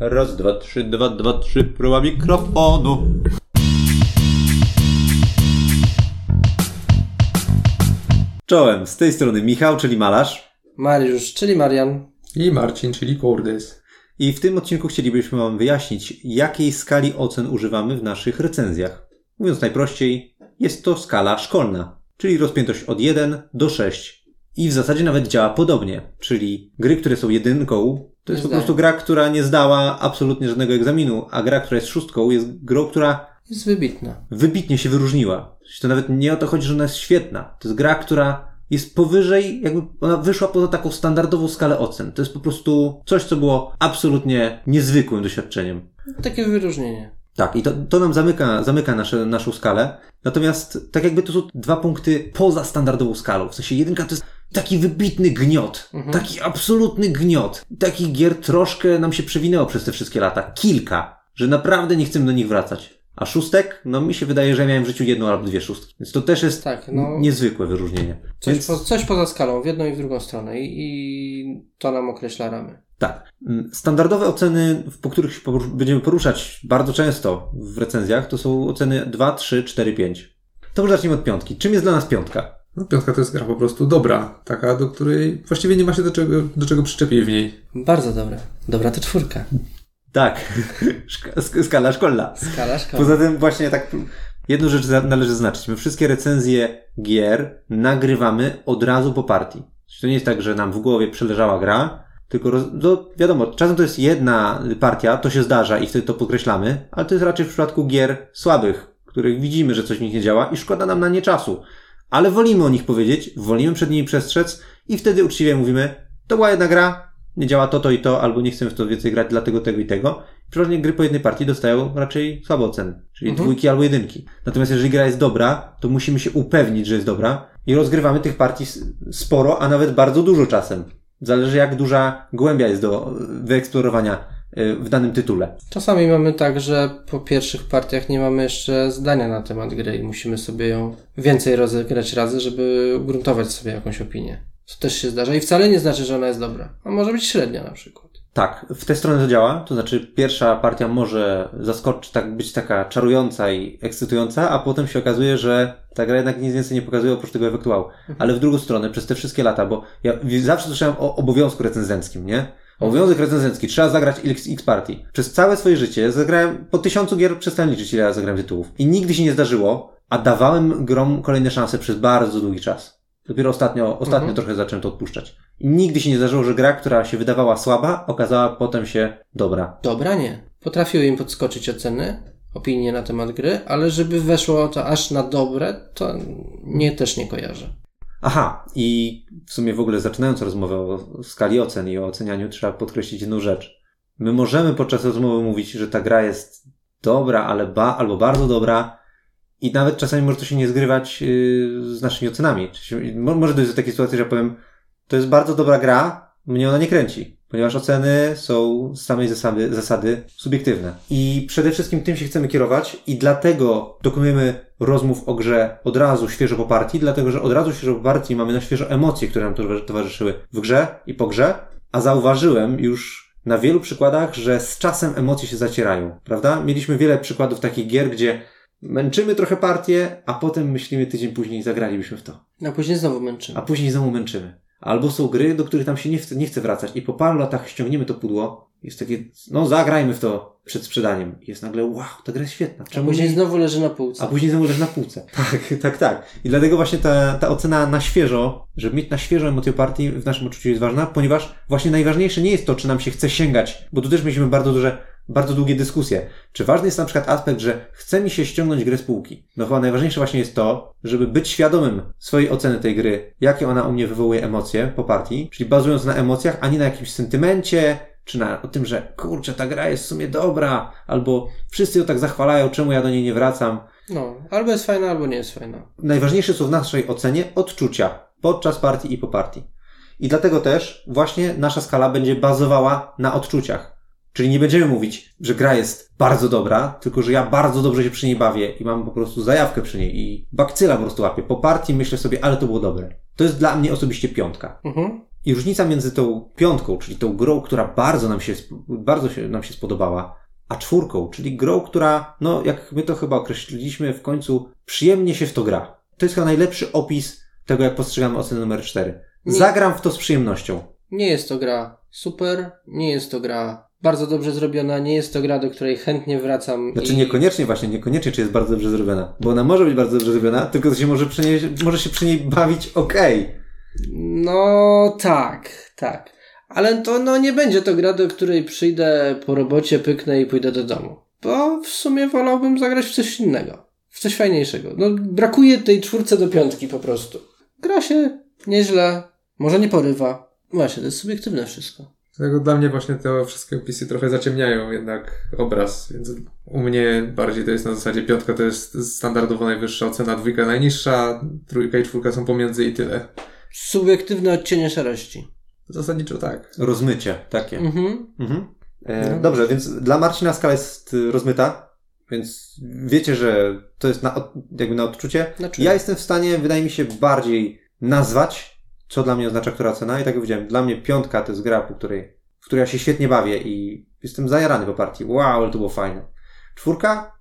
Raz, dwa, trzy, dwa, dwa, trzy, próba mikrofonu. Czołem, z tej strony Michał, czyli malarz. Mariusz, czyli Marian. I Marcin, czyli Kurdys. I w tym odcinku chcielibyśmy Wam wyjaśnić, jakiej skali ocen używamy w naszych recenzjach. Mówiąc najprościej, jest to skala szkolna, czyli rozpiętość od 1 do 6. I w zasadzie nawet działa podobnie, czyli gry, które są jedynką, to jest Nie po prostu gra, która nie zdała absolutnie żadnego egzaminu, a gra, która jest szóstką, jest grą, która Jest wybitna. wybitnie się wyróżniła. To nawet nie o to chodzi, że ona jest świetna. To jest gra, która jest powyżej, jakby ona wyszła poza taką standardową skalę ocen. To jest po prostu coś, co było absolutnie niezwykłym doświadczeniem. Takie wyróżnienie. Tak, i to, to nam zamyka, zamyka nasze, naszą skalę. Natomiast tak jakby to są dwa punkty poza standardową skalą. W sensie jedynka to jest taki wybitny gniot. Taki absolutny gniot. Takich gier troszkę nam się przewinęło przez te wszystkie lata. Kilka. Że naprawdę nie chcemy do nich wracać. A szóstek? No mi się wydaje, że ja miałem w życiu jedną albo dwie szóstki. Więc to też jest Tak, no. niezwykłe wyróżnienie. Coś, Więc po, coś poza skalą, w jedną i w drugą stronę. I, i to nam określa ramy. Tak. Mm, Standardowe oceny, po których się będziemy poruszać bardzo często w recenzjach, to są oceny 2, 3, 4, 5. To może zacznijmy od piątki. Czym jest dla nas piątka? No, piątka to jest gra po prostu dobra. Taka, do której właściwie nie ma się do czego, do czego przyczepić w niej. Bardzo dobre. Dobra to czwórka. Tak, skala szkolna. Skala szkoły. Poza tym właśnie tak, jedną rzecz należy zaznaczyć. My wszystkie recenzje gier nagrywamy od razu po partii. To nie jest tak, że nam w głowie przeleżała gra, tylko roz, to wiadomo, czasem to jest jedna partia, to się zdarza i wtedy to podkreślamy, ale to jest raczej w przypadku gier słabych, których widzimy, że coś w nich nie działa i szkoda nam na nie czasu. Ale wolimy o nich powiedzieć, wolimy przed nimi przestrzec i wtedy uczciwie mówimy, to była jedna gra, nie działa to, to i to, albo nie chcemy w to więcej grać, dlatego tego i tego. Przeważnie gry po jednej partii dostają raczej słabe oceny, czyli Mhm. dwójki albo jedynki. Natomiast jeżeli gra jest dobra, to musimy się upewnić, że jest dobra i rozgrywamy tych partii sporo, a nawet bardzo dużo czasem. Zależy jak duża głębia jest do e, wyeksplorowania e, w danym tytule. Czasami mamy tak, że po pierwszych partiach nie mamy jeszcze zdania na temat gry i musimy sobie ją więcej rozegrać razy, żeby ugruntować sobie jakąś opinię. To też się zdarza i wcale nie znaczy, że ona jest dobra. A może być średnia na przykład. Tak, w tę stronę to działa. To znaczy, pierwsza partia może zaskoczyć, tak, być taka czarująca i ekscytująca, a potem się okazuje, że ta gra jednak nic więcej nie pokazuje oprócz tego efektuału. Ale w drugą stronę, przez te wszystkie lata, bo ja zawsze słyszałem o obowiązku recenzenckim, nie? Obowiązek recenzencki, trzeba zagrać x, x partii. Przez całe swoje życie zagrałem, po tysiącu gier przestałem liczyć, ile ja zagrałem tytułów. I nigdy się nie zdarzyło, a dawałem grom kolejne szanse przez bardzo długi czas. Dopiero ostatnio, ostatnio Mhm. trochę zacząłem to odpuszczać. I nigdy się nie zdarzyło, że gra, która się wydawała słaba, okazała potem się dobra. Dobra, nie. Potrafiły im podskoczyć oceny, opinie na temat gry, ale żeby weszło to aż na dobre, to nie też nie kojarzę. Aha, i w sumie w ogóle zaczynając rozmowę o skali ocen i o ocenianiu, trzeba podkreślić jedną rzecz. My możemy podczas rozmowy mówić, że ta gra jest dobra, ale ba, albo bardzo dobra i nawet czasami może to się nie zgrywać yy, z naszymi ocenami. Może dojść do takiej sytuacji, że ja powiem, to jest bardzo dobra gra, mnie ona nie kręci, ponieważ oceny są z samej zasady, zasady subiektywne. I przede wszystkim tym się chcemy kierować i dlatego dokonujemy rozmów o grze od razu świeżo po partii, dlatego że od razu świeżo po partii mamy na świeżo emocje, które nam towarzy- towarzyszyły w grze i po grze, a zauważyłem już na wielu przykładach, że z czasem emocje się zacierają, prawda? Mieliśmy wiele przykładów takich gier, gdzie męczymy trochę partię, a potem myślimy tydzień później zagralibyśmy w to A później znowu męczymy. a później znowu męczymy. Albo są gry, do których nam się nie chce, nie chce wracać i po paru latach ściągniemy to pudło, jest takie, no zagrajmy w to przed sprzedaniem. I jest nagle, wow, ta gra jest świetna. A Czemu później nie? znowu leży na półce. A później znowu leży na półce. Tak, tak, tak. I dlatego właśnie ta, ta ocena na świeżo, żeby mieć na świeżo emocje partii w naszym odczuciu jest ważna, ponieważ właśnie najważniejsze nie jest to, czy nam się chce sięgać, bo tu też mieliśmy bardzo duże, bardzo długie dyskusje. Czy ważny jest na przykład aspekt, że chce mi się ściągnąć grę z półki? No chyba najważniejsze właśnie jest to, żeby być świadomym swojej oceny tej gry, jakie ona u mnie wywołuje emocje po partii, czyli bazując na emocjach, a nie na jakimś sentymencie, czy na o tym, że kurczę, ta gra jest w sumie dobra, albo wszyscy ją tak zachwalają, czemu ja do niej nie wracam. No, albo jest fajna, albo nie jest fajna. Najważniejsze są w naszej ocenie odczucia podczas partii i po partii. I dlatego też właśnie nasza skala będzie bazowała na odczuciach. Czyli nie będziemy mówić, że gra jest bardzo dobra, tylko że ja bardzo dobrze się przy niej bawię i mam po prostu zajawkę przy niej i bakcyla po prostu łapię. Po partii myślę sobie, ale to było dobre. To jest dla mnie osobiście piątka. Mhm. I różnica między tą piątką, czyli tą grą, która bardzo nam się, bardzo się, nam się spodobała, a czwórką, czyli grą, która, no jak my to chyba określiliśmy w końcu, przyjemnie się w to gra. To jest chyba najlepszy opis tego, jak postrzegamy ocenę numer 4. Nie. Zagram w to z przyjemnością. Nie jest to gra super, nie jest to gra bardzo dobrze zrobiona, nie jest to gra, do której chętnie wracam. Znaczy i... niekoniecznie właśnie, niekoniecznie czy jest bardzo dobrze zrobiona, bo ona może być bardzo dobrze zrobiona, tylko to się może, przy niej, może się przy niej bawić okej. No tak, tak. Ale to no nie będzie to gra, do której przyjdę po robocie, pyknę i pójdę do domu. Bo w sumie wolałbym zagrać w coś innego. W coś fajniejszego. No brakuje tej czwórce do piątki po prostu. Gra się nieźle, może nie porywa. Właśnie, to jest subiektywne wszystko. Dlatego dla mnie właśnie te wszystkie opisy trochę zaciemniają jednak obraz, więc u mnie bardziej to jest na zasadzie piątka to jest standardowo najwyższa ocena, dwójka najniższa, trójka i czwórka są pomiędzy i tyle. Subiektywne odcienie szarości. Zasadniczo tak. Rozmycie takie. Mhm. Mhm. E, No. Dobrze, więc dla Marcina skala jest y, rozmyta, więc wiecie, że to jest na, jakby na odczucie. Znaczy, Ja jestem w stanie, wydaje mi się, bardziej nazwać, co dla mnie oznacza która cena. I tak jak powiedziałem, dla mnie piątka to jest gra, po której, w której ja się świetnie bawię i jestem zajarany po partii. Wow, ale to było fajne. Czwórka?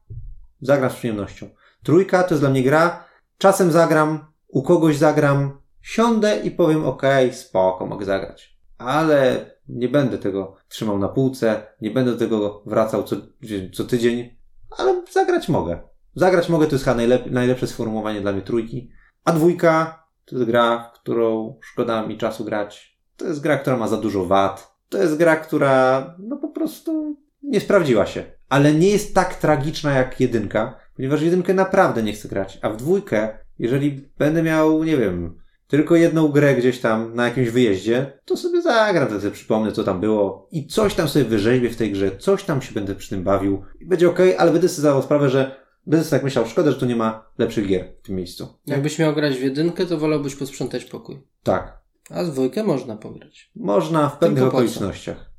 Zagram z przyjemnością. Trójka to jest dla mnie gra. Czasem zagram, u kogoś zagram, siądę i powiem, okej, spoko, mogę zagrać. Ale nie będę tego trzymał na półce, nie będę do tego wracał co, co tydzień, ale zagrać mogę. Zagrać mogę, to jest chyba najlep- najlepsze sformułowanie dla mnie trójki. A dwójka to jest gra, w którą szkoda mi czasu grać. To jest gra, która ma za dużo wad. To jest gra, która no po prostu nie sprawdziła się. Ale nie jest tak tragiczna jak jedynka, ponieważ jedynkę naprawdę nie chcę grać. A w dwójkę, jeżeli będę miał, nie wiem, tylko jedną grę gdzieś tam na jakimś wyjeździe, to sobie zagram, to sobie przypomnę, co tam było i coś tam sobie wyrzeźbię w tej grze, coś tam się będę przy tym bawił i będzie okej, ale będę sobie zdawał sprawę, że sobie tak myślał, szkoda, że tu nie ma lepszych gier w tym miejscu. Jakbyś miał grać w jedynkę, to wolałbyś posprzątać pokój. Tak. A z dwójkę można pograć. Można w pewnych okolicznościach.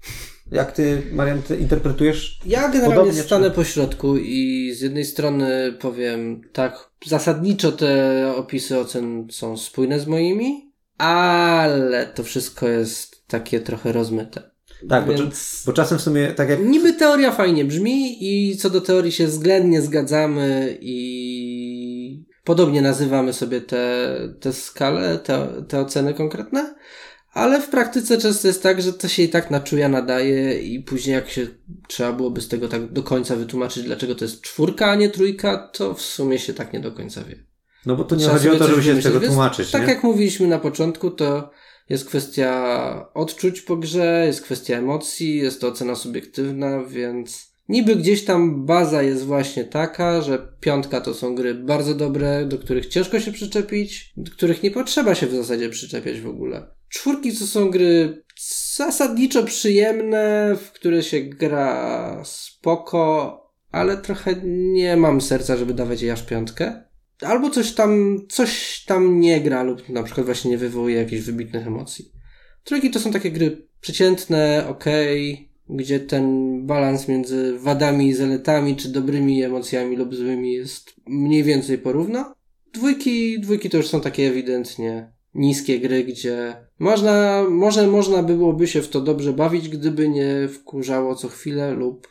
Jak ty, Marian, ty interpretujesz? Ja generalnie Podobnie, stanę czy- po środku i z jednej strony powiem tak, zasadniczo te opisy ocen są spójne z moimi, ale to wszystko jest takie trochę rozmyte. Tak, bo, Więc bo czasem w sumie, tak jak niby teoria fajnie brzmi i co do teorii się względnie zgadzamy i podobnie nazywamy sobie te, te skale, te, te oceny konkretne, ale w praktyce często jest tak, że to się i tak na czuja nadaje i później jak się trzeba byłoby z tego tak do końca wytłumaczyć, dlaczego to jest czwórka, a nie trójka, to w sumie się tak nie do końca wie. No bo to nie Trzeba chodzi o to, żeby się z tego więc tłumaczyć, Tak nie? jak mówiliśmy na początku, to jest kwestia odczuć po grze, jest kwestia emocji, jest to ocena subiektywna, więc niby gdzieś tam baza jest właśnie taka, że piątka to są gry bardzo dobre, do których ciężko się przyczepić, do których nie potrzeba się w zasadzie przyczepiać w ogóle. Czwórki to są gry zasadniczo przyjemne, w które się gra spoko, ale trochę nie mam serca, żeby dawać jej aż piątkę. Albo coś tam, coś tam nie gra lub na przykład właśnie nie wywołuje jakichś wybitnych emocji. Trójki to są takie gry przeciętne, okej, gdzie ten balans między wadami i zaletami, czy dobrymi emocjami lub złymi jest mniej więcej porówno. Dwójki, dwójki to już są takie ewidentnie niskie gry, gdzie można, może można byłoby się w to dobrze bawić, gdyby nie wkurzało co chwilę lub,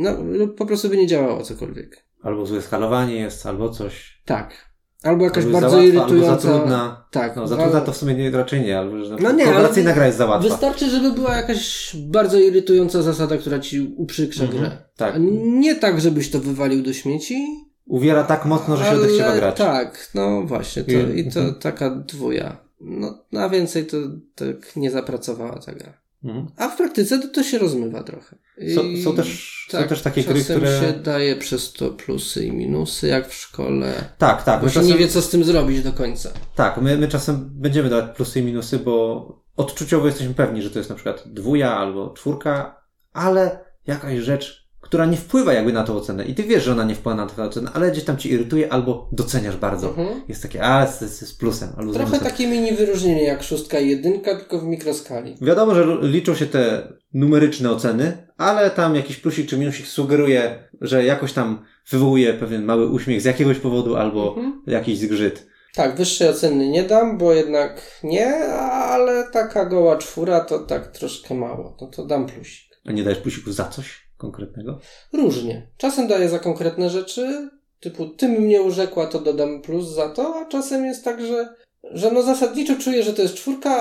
no, lub po prostu by nie działało cokolwiek. Albo złe skalowanie jest, albo coś. Tak. Albo jakaś albo bardzo za łatwa, Albo irytująca. za trudna. Tak. No, za trudna to w sumie nie, raczej nie, albo że No nie, ale gra jest za łatwa. Wystarczy, żeby była jakaś bardzo irytująca zasada, która ci uprzykrza Mhm, grę. tak. Nie tak, żebyś to wywalił do śmieci. Uwiera tak mocno, że się ale odechciewa grać. Tak, no właśnie. To, I- to mhm. taka dwuja. No, na więcej to tak nie zapracowała ta gra. Mhm. A w praktyce to, to się rozmywa trochę. Są, są, też, są też takie gry, czasem które... się daje przez to plusy i minusy, jak w szkole. Tak, tak. Bo się czasem... nie wie, co z tym zrobić do końca. Tak, my, my czasem będziemy dawać plusy i minusy, bo odczuciowo jesteśmy pewni, że to jest na przykład dwuja albo czwórka, ale jakaś rzecz, która nie wpływa jakby na tą ocenę i ty wiesz, że ona nie wpływa na tę ocenę, ale gdzieś tam ci irytuje albo doceniasz bardzo. Mhm. Jest takie, a, jest, jest, jest plusem albo z Trochę minusem. takie mini wyróżnienie jak szóstka i jedynka, tylko w mikroskali. Wiadomo, że liczą się te numeryczne oceny, ale tam jakiś plusik czy minusik sugeruje, że jakoś tam wywołuje pewien mały uśmiech z jakiegoś powodu albo Mhm. jakiś zgrzyt. Tak, wyższej oceny nie dam, bo jednak nie, ale taka goła czwóra to tak troszkę mało. No to dam plusik. A nie dajesz plusiku za coś konkretnego? Różnie. Czasem daję za konkretne rzeczy, typu ty mnie urzekła, to dodam plus za to, a czasem jest tak, że, że no zasadniczo czuję, że to jest czwórka,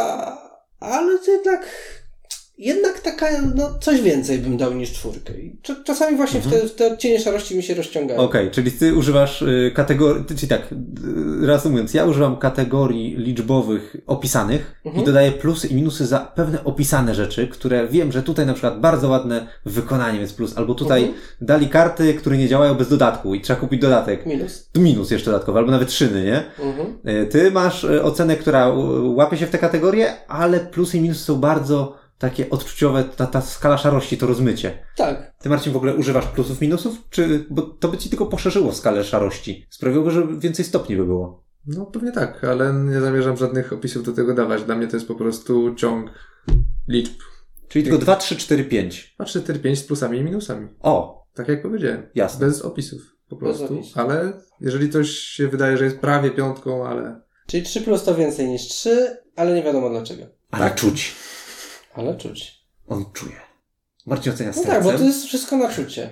ale to jednak jednak taka, no coś więcej bym dał niż czwórkę. Czasami właśnie mhm. w, te, w te odcienie szarości mi się rozciągają. Okej, okay, czyli ty używasz y, kategorii, czyli tak, y, reasumując, ja używam kategorii liczbowych opisanych mhm. i dodaję plusy i minusy za pewne opisane rzeczy, które wiem, że tutaj na przykład bardzo ładne wykonanie jest plus, albo tutaj mhm. dali karty, które nie działają bez dodatku i trzeba kupić dodatek. Minus. Tu minus jeszcze dodatkowy, albo nawet szyny, nie? Mhm. Y, ty masz ocenę, która łapie się w te kategorie, ale plusy i minusy są bardzo takie odczuciowe, ta, ta skala szarości, to rozmycie. Tak. Ty, Marcin, w ogóle używasz plusów, minusów? Czy, bo to by ci tylko poszerzyło skalę szarości. Sprawiłoby, że więcej stopni by było. No pewnie tak, ale nie zamierzam żadnych opisów do tego dawać. Dla mnie to jest po prostu ciąg liczb. Czyli tylko 2, 3, 4, 5. 2, 3, 4, 5 z plusami i minusami. O! Tak jak powiedziałem. Jasne. Bez opisów. Po prostu. Ale jeżeli coś się wydaje, że jest prawie piątką, ale... Czyli 3 plus to więcej niż 3, ale nie wiadomo dlaczego. Ale tak. czuć. Ale czuć. On czuje. Marcin ocenia No tak, bo to jest wszystko na czucie.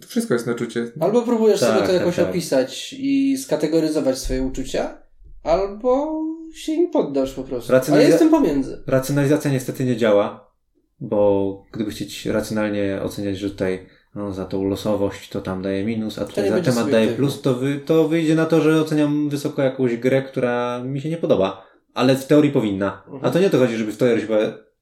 To wszystko jest na czucie. Albo próbujesz tak, sobie to tak, jakoś tak. opisać i skategoryzować swoje uczucia, albo się im poddasz po prostu. Racjonaliza- A ja jestem pomiędzy. Racjonalizacja niestety nie działa, bo gdyby chcieć racjonalnie oceniać, że tutaj no, za tą losowość to tam daje minus, a tutaj za temat daje plus, to, wy, to wyjdzie na to, że oceniam wysoko jakąś grę, która mi się nie podoba. Ale w teorii powinna. Mhm. A to nie to chodzi, żeby w teorii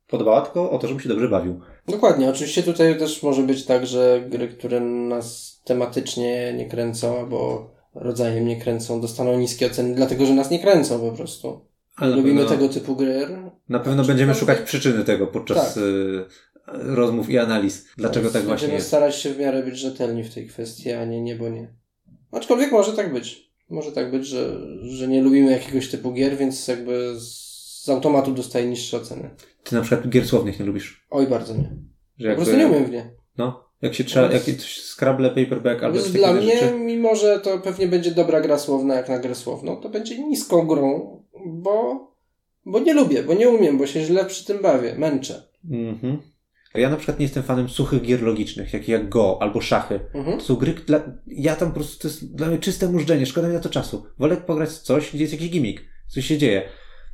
podobała, tylko o to, żebym się dobrze bawił. Dokładnie. Oczywiście tutaj też może być tak, że gry, które nas tematycznie nie kręcą, albo rodzajem nie kręcą, dostaną niskie oceny, dlatego że nas nie kręcą po prostu. Ale Lubimy pewno, tego typu gry. Na pewno będziemy szukać przyczyny tego podczas tak. y, rozmów i analiz. Dlaczego tak właśnie jest. Będziemy starać się w miarę być rzetelni w tej kwestii, a nie nie, bo nie. Aczkolwiek może tak być. Może tak być, że, że nie lubimy jakiegoś typu gier, więc jakby z automatu dostaje niższe oceny. Ty na przykład gier słownych nie lubisz? Oj, bardzo nie. Że po prostu nie umiem w nie. No, jak się trzeba, jak Scrabble, Paperback albo coś Dla mnie, rzeczy? mimo że to pewnie będzie dobra gra słowna jak na grę słowną, to będzie niską grą, bo, bo nie lubię, bo nie umiem, bo się źle przy tym bawię, męczę. Mhm. Ja na przykład nie jestem fanem suchych gier logicznych, jak, jak Go albo szachy. Mhm. To są gry, dla, ja tam po prostu, to jest dla mnie czyste mużdżenie, szkoda mi na to czasu. Wolę pograć coś, gdzie jest jakiś gimmick, coś się dzieje.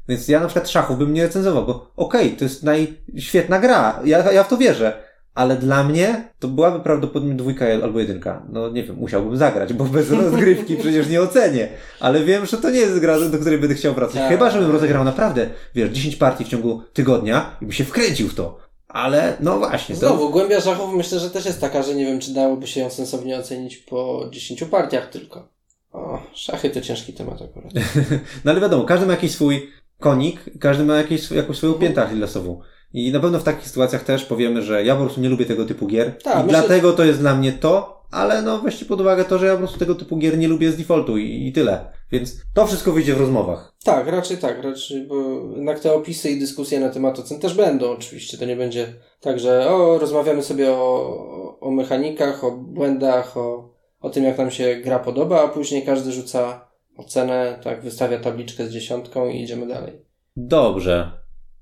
Więc ja na przykład szachów bym nie recenzował, bo okej, okay, to jest najświetna gra, ja, ja w to wierzę. Ale dla mnie to byłaby prawdopodobnie dwójka albo jedynka. No nie wiem, musiałbym zagrać, bo bez rozgrywki przecież nie ocenię. Ale wiem, że to nie jest gra, do której będę chciał wracać. Tak. Chyba, żebym rozegrał naprawdę, wiesz, 10 partii w ciągu tygodnia i by się wkręcił w to. Ale no właśnie. Znowu, to... głębia szachów myślę, że też jest taka, że nie wiem, czy dałoby się ją sensownie ocenić po 10 partiach tylko. O, szachy to ciężki temat akurat. no ale wiadomo, każdy ma jakiś swój konik, każdy ma jakieś, jakąś swoją piętę achillesową. I na pewno w takich sytuacjach też powiemy, że ja po prostu nie lubię tego typu gier. Ta, i myślę... dlatego to jest dla mnie to, ale no weźcie pod uwagę to, że ja po prostu tego typu gier nie lubię z defaultu i, i tyle. Więc to wszystko wyjdzie w rozmowach. Tak, raczej tak, raczej, bo jednak te opisy i dyskusje na temat ocen też będą oczywiście. To nie będzie tak, że o, rozmawiamy sobie o, o mechanikach, o błędach, o, o tym, jak nam się gra podoba, a później każdy rzuca ocenę, tak, wystawia tabliczkę z dziesiątką i idziemy dalej. Dobrze.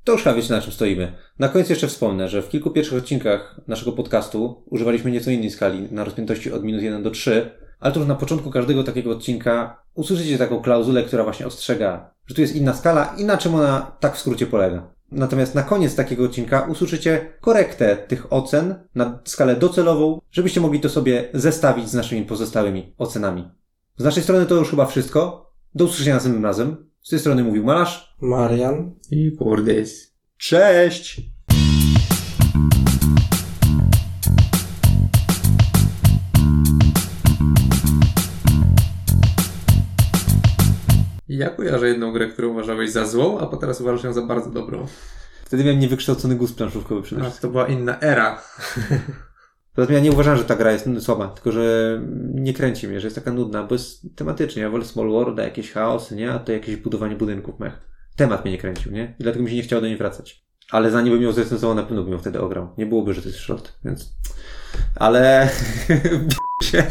To już chyba wiecie, na czym stoimy. Na końcu jeszcze wspomnę, że w kilku pierwszych odcinkach naszego podcastu używaliśmy nieco innej skali, na rozpiętości od minus 1 do 3, ale to już na początku każdego takiego odcinka usłyszycie taką klauzulę, która właśnie ostrzega, że tu jest inna skala i na czym ona tak w skrócie polega. Natomiast na koniec takiego odcinka usłyszycie korektę tych ocen na skalę docelową, żebyście mogli to sobie zestawić z naszymi pozostałymi ocenami. Z naszej strony to już chyba wszystko. Do usłyszenia następnym razem. Z tej strony mówił Malarz, Marian i Kurdys. Cześć! Ja kojarzę jedną grę, którą uważałeś za złą, a teraz uważasz ją za bardzo dobrą. Wtedy miałem niewykształcony gust planszówkowy przynajmniej. to była inna era. Poza tym ja nie uważam, że ta gra jest słaba, tylko że nie kręci mnie, że jest taka nudna, bo jest tematycznie. Ja wolę Small World, jakieś chaosy, nie? A to jakieś budowanie budynków mech. Temat mnie nie kręcił, nie? I dlatego mi się nie chciało do niej wracać. Ale zanim bym ją zrecenzował, na pewno bym ją wtedy ograł. Nie byłoby, że to jest short, więc... Ale... się.